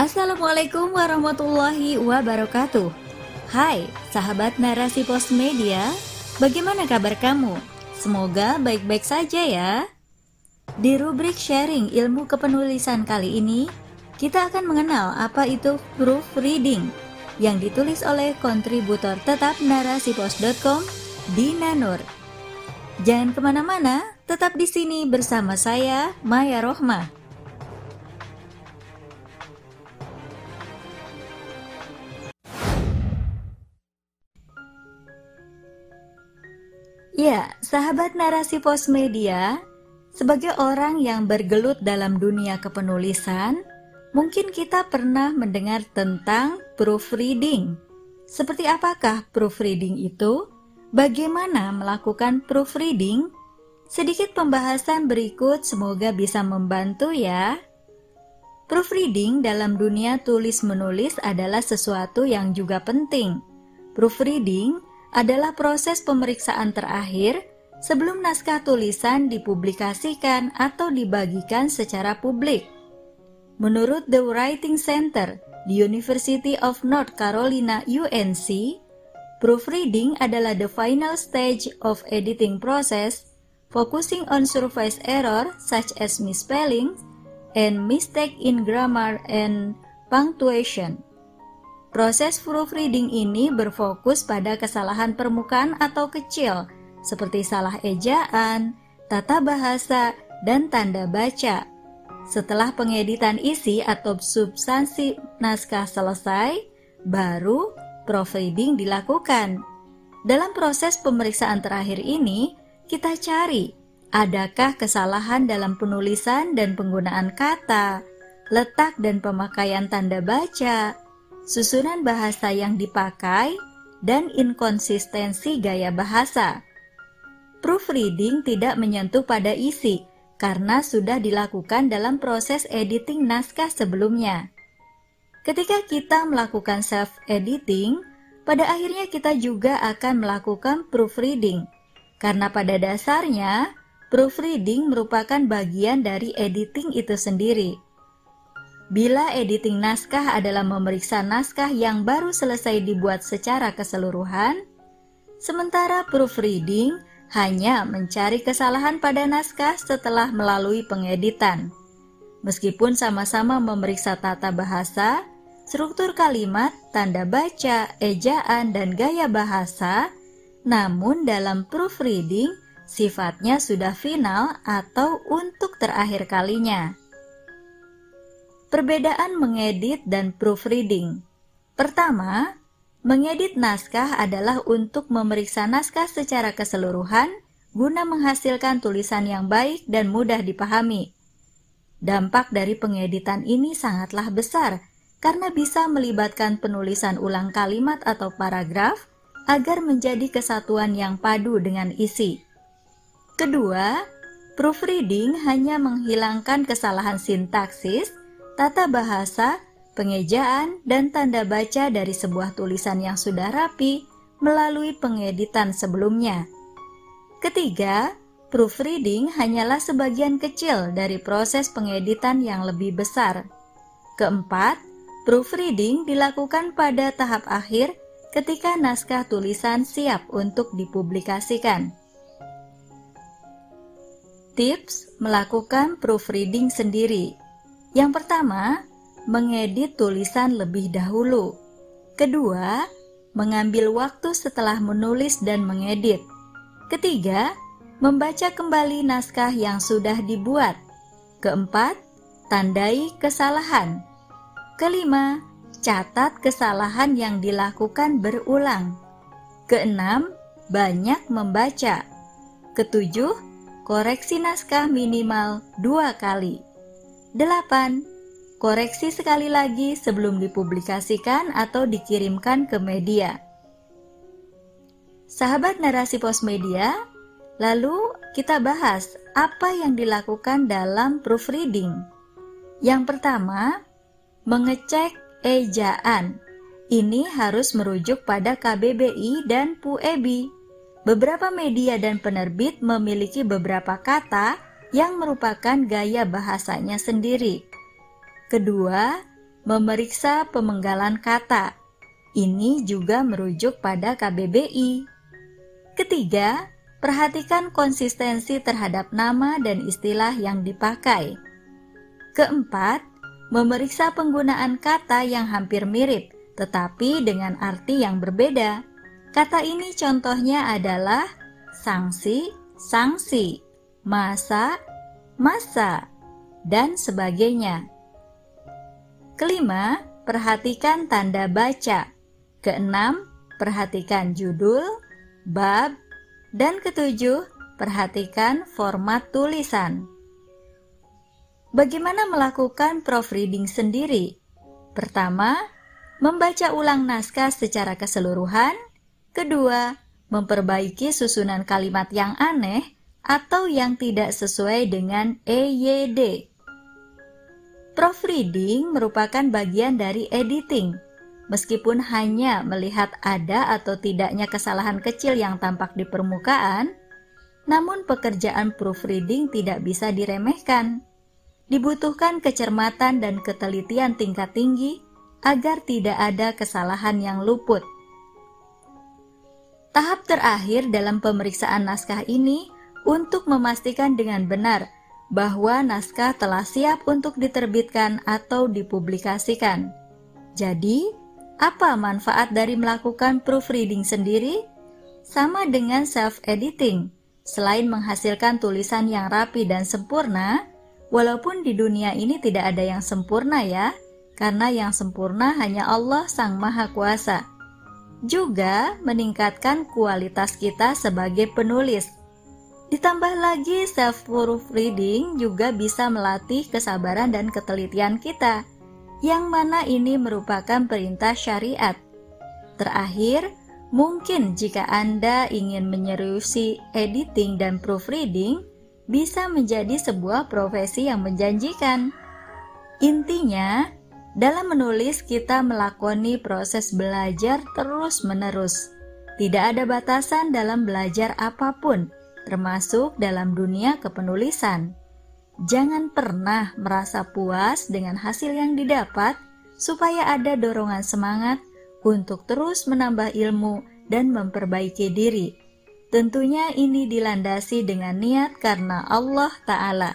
Assalamualaikum warahmatullahi wabarakatuh. Hai, sahabat narasi pos media, bagaimana kabar kamu? Semoga baik-baik saja ya. Di rubrik sharing ilmu kepenulisan kali ini, kita akan mengenal apa itu proofreading yang ditulis oleh kontributor tetap narasipos.com, Dina Nur. Jangan ke mana-mana, tetap di sini bersama saya, Maya Rohmah. Sahabat narasi pos media, sebagai orang yang bergelut dalam dunia kepenulisan, mungkin kita pernah mendengar tentang proofreading. Seperti apakah proofreading itu? Bagaimana melakukan proofreading? Sedikit pembahasan berikut semoga bisa membantu ya. Proofreading dalam dunia tulis-menulis adalah sesuatu yang juga penting. Proofreading adalah proses pemeriksaan terakhir sebelum naskah tulisan dipublikasikan atau dibagikan secara publik. Menurut The Writing Center di University of North Carolina UNC, proofreading adalah the final stage of editing process focusing on surface error such as misspelling and mistake in grammar and punctuation. Proses proofreading ini berfokus pada kesalahan permukaan atau kecil, seperti salah ejaan, tata bahasa, dan tanda baca. Setelah pengeditan isi atau substansi naskah selesai, baru proofreading dilakukan. Dalam proses pemeriksaan terakhir ini, kita cari adakah kesalahan dalam penulisan dan penggunaan kata, letak dan pemakaian tanda baca, susunan bahasa yang dipakai, dan inkonsistensi gaya bahasa. Proofreading tidak menyentuh pada isi karena sudah dilakukan dalam proses editing naskah sebelumnya. Ketika kita melakukan self-editing, pada akhirnya kita juga akan melakukan proofreading, karena pada dasarnya proofreading merupakan bagian dari editing itu sendiri. Bila editing naskah adalah memeriksa naskah yang baru selesai dibuat secara keseluruhan, sementara proofreading hanya mencari kesalahan pada naskah setelah melalui pengeditan. Meskipun sama-sama memeriksa tata bahasa, struktur kalimat, tanda baca, ejaan, dan gaya bahasa, namun dalam proofreading sifatnya sudah final atau untuk terakhir kalinya. Perbedaan mengedit dan proofreading. Pertama, mengedit naskah adalah untuk memeriksa naskah secara keseluruhan guna menghasilkan tulisan yang baik dan mudah dipahami. Dampak dari pengeditan ini sangatlah besar karena bisa melibatkan penulisan ulang kalimat atau paragraf agar menjadi kesatuan yang padu dengan isi. Kedua, proofreading hanya menghilangkan kesalahan sintaksis tata bahasa, pengejaan, dan tanda baca dari sebuah tulisan yang sudah rapi melalui pengeditan sebelumnya. Ketiga, proofreading hanyalah sebagian kecil dari proses pengeditan yang lebih besar. Keempat, proofreading dilakukan pada tahap akhir ketika naskah tulisan siap untuk dipublikasikan. Tips melakukan proofreading sendiri. Yang pertama, mengedit tulisan lebih dahulu. Kedua, mengambil waktu setelah menulis dan mengedit. Ketiga, membaca kembali naskah yang sudah dibuat. Keempat, tandai kesalahan. Kelima, catat kesalahan yang dilakukan berulang. Keenam, banyak membaca. Ketujuh, koreksi naskah minimal dua kali. 8. Koreksi sekali lagi sebelum dipublikasikan atau dikirimkan ke media. Sahabat narasi pos media, lalu kita bahas apa yang dilakukan dalam proofreading. Yang pertama, mengecek ejaan. Ini harus merujuk pada KBBI dan PUEBI. Beberapa media dan penerbit memiliki beberapa kata yang merupakan gaya bahasanya sendiri. Kedua, memeriksa pemenggalan kata. Ini juga merujuk pada KBBI. Ketiga, perhatikan konsistensi terhadap nama dan istilah yang dipakai. Keempat, memeriksa penggunaan kata yang hampir mirip, tetapi dengan arti yang berbeda. Kata ini contohnya adalah sanksi, sanksi, masa, masa, dan sebagainya. Kelima, perhatikan tanda baca. Keenam, perhatikan judul, bab, dan ketujuh, perhatikan format tulisan. Bagaimana melakukan proofreading sendiri? Pertama, membaca ulang naskah secara keseluruhan. Kedua, memperbaiki susunan kalimat yang aneh atau yang tidak sesuai dengan EYD. Proofreading merupakan bagian dari editing Meskipun hanya melihat ada atau tidaknya kesalahan kecil yang tampak di permukaan, namun pekerjaan proofreading tidak bisa diremehkan. Dibutuhkan kecermatan dan ketelitian tingkat tinggi agar tidak ada kesalahan yang luput. Tahap terakhir dalam pemeriksaan naskah ini untuk memastikan dengan benar bahwa naskah telah siap untuk diterbitkan atau dipublikasikan. Jadi, apa manfaat dari melakukan proofreading sendiri? Sama dengan self-editing. Selain menghasilkan tulisan yang rapi dan sempurna, walaupun di dunia ini tidak ada yang sempurna ya, karena yang sempurna hanya Allah Sang Maha Kuasa. Juga meningkatkan kualitas kita sebagai penulis. Ditambah lagi self-proofreading juga bisa melatih kesabaran dan ketelitian kita yang mana ini merupakan perintah syariat. Terakhir, mungkin jika Anda ingin menyeriusi editing dan proofreading, bisa menjadi sebuah profesi yang menjanjikan. Intinya, dalam menulis kita melakoni proses belajar terus-menerus. Tidak ada batasan dalam belajar apa pun, termasuk dalam dunia kepenulisan. Jangan pernah merasa puas dengan hasil yang didapat, supaya ada dorongan semangat untuk terus menambah ilmu dan memperbaiki diri. Tentunya ini dilandasi dengan niat karena Allah Ta'ala.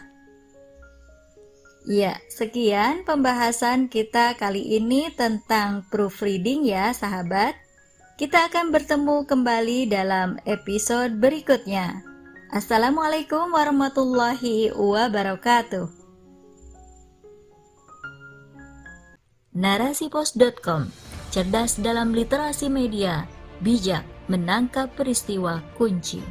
Ya, sekian pembahasan kita kali ini tentang proofreading ya sahabat. Kita akan bertemu kembali dalam episode berikutnya. Assalamualaikum warahmatullahi wabarakatuh. Narasipos.com Cerdas dalam literasi media, bijak menangkap peristiwa kunci.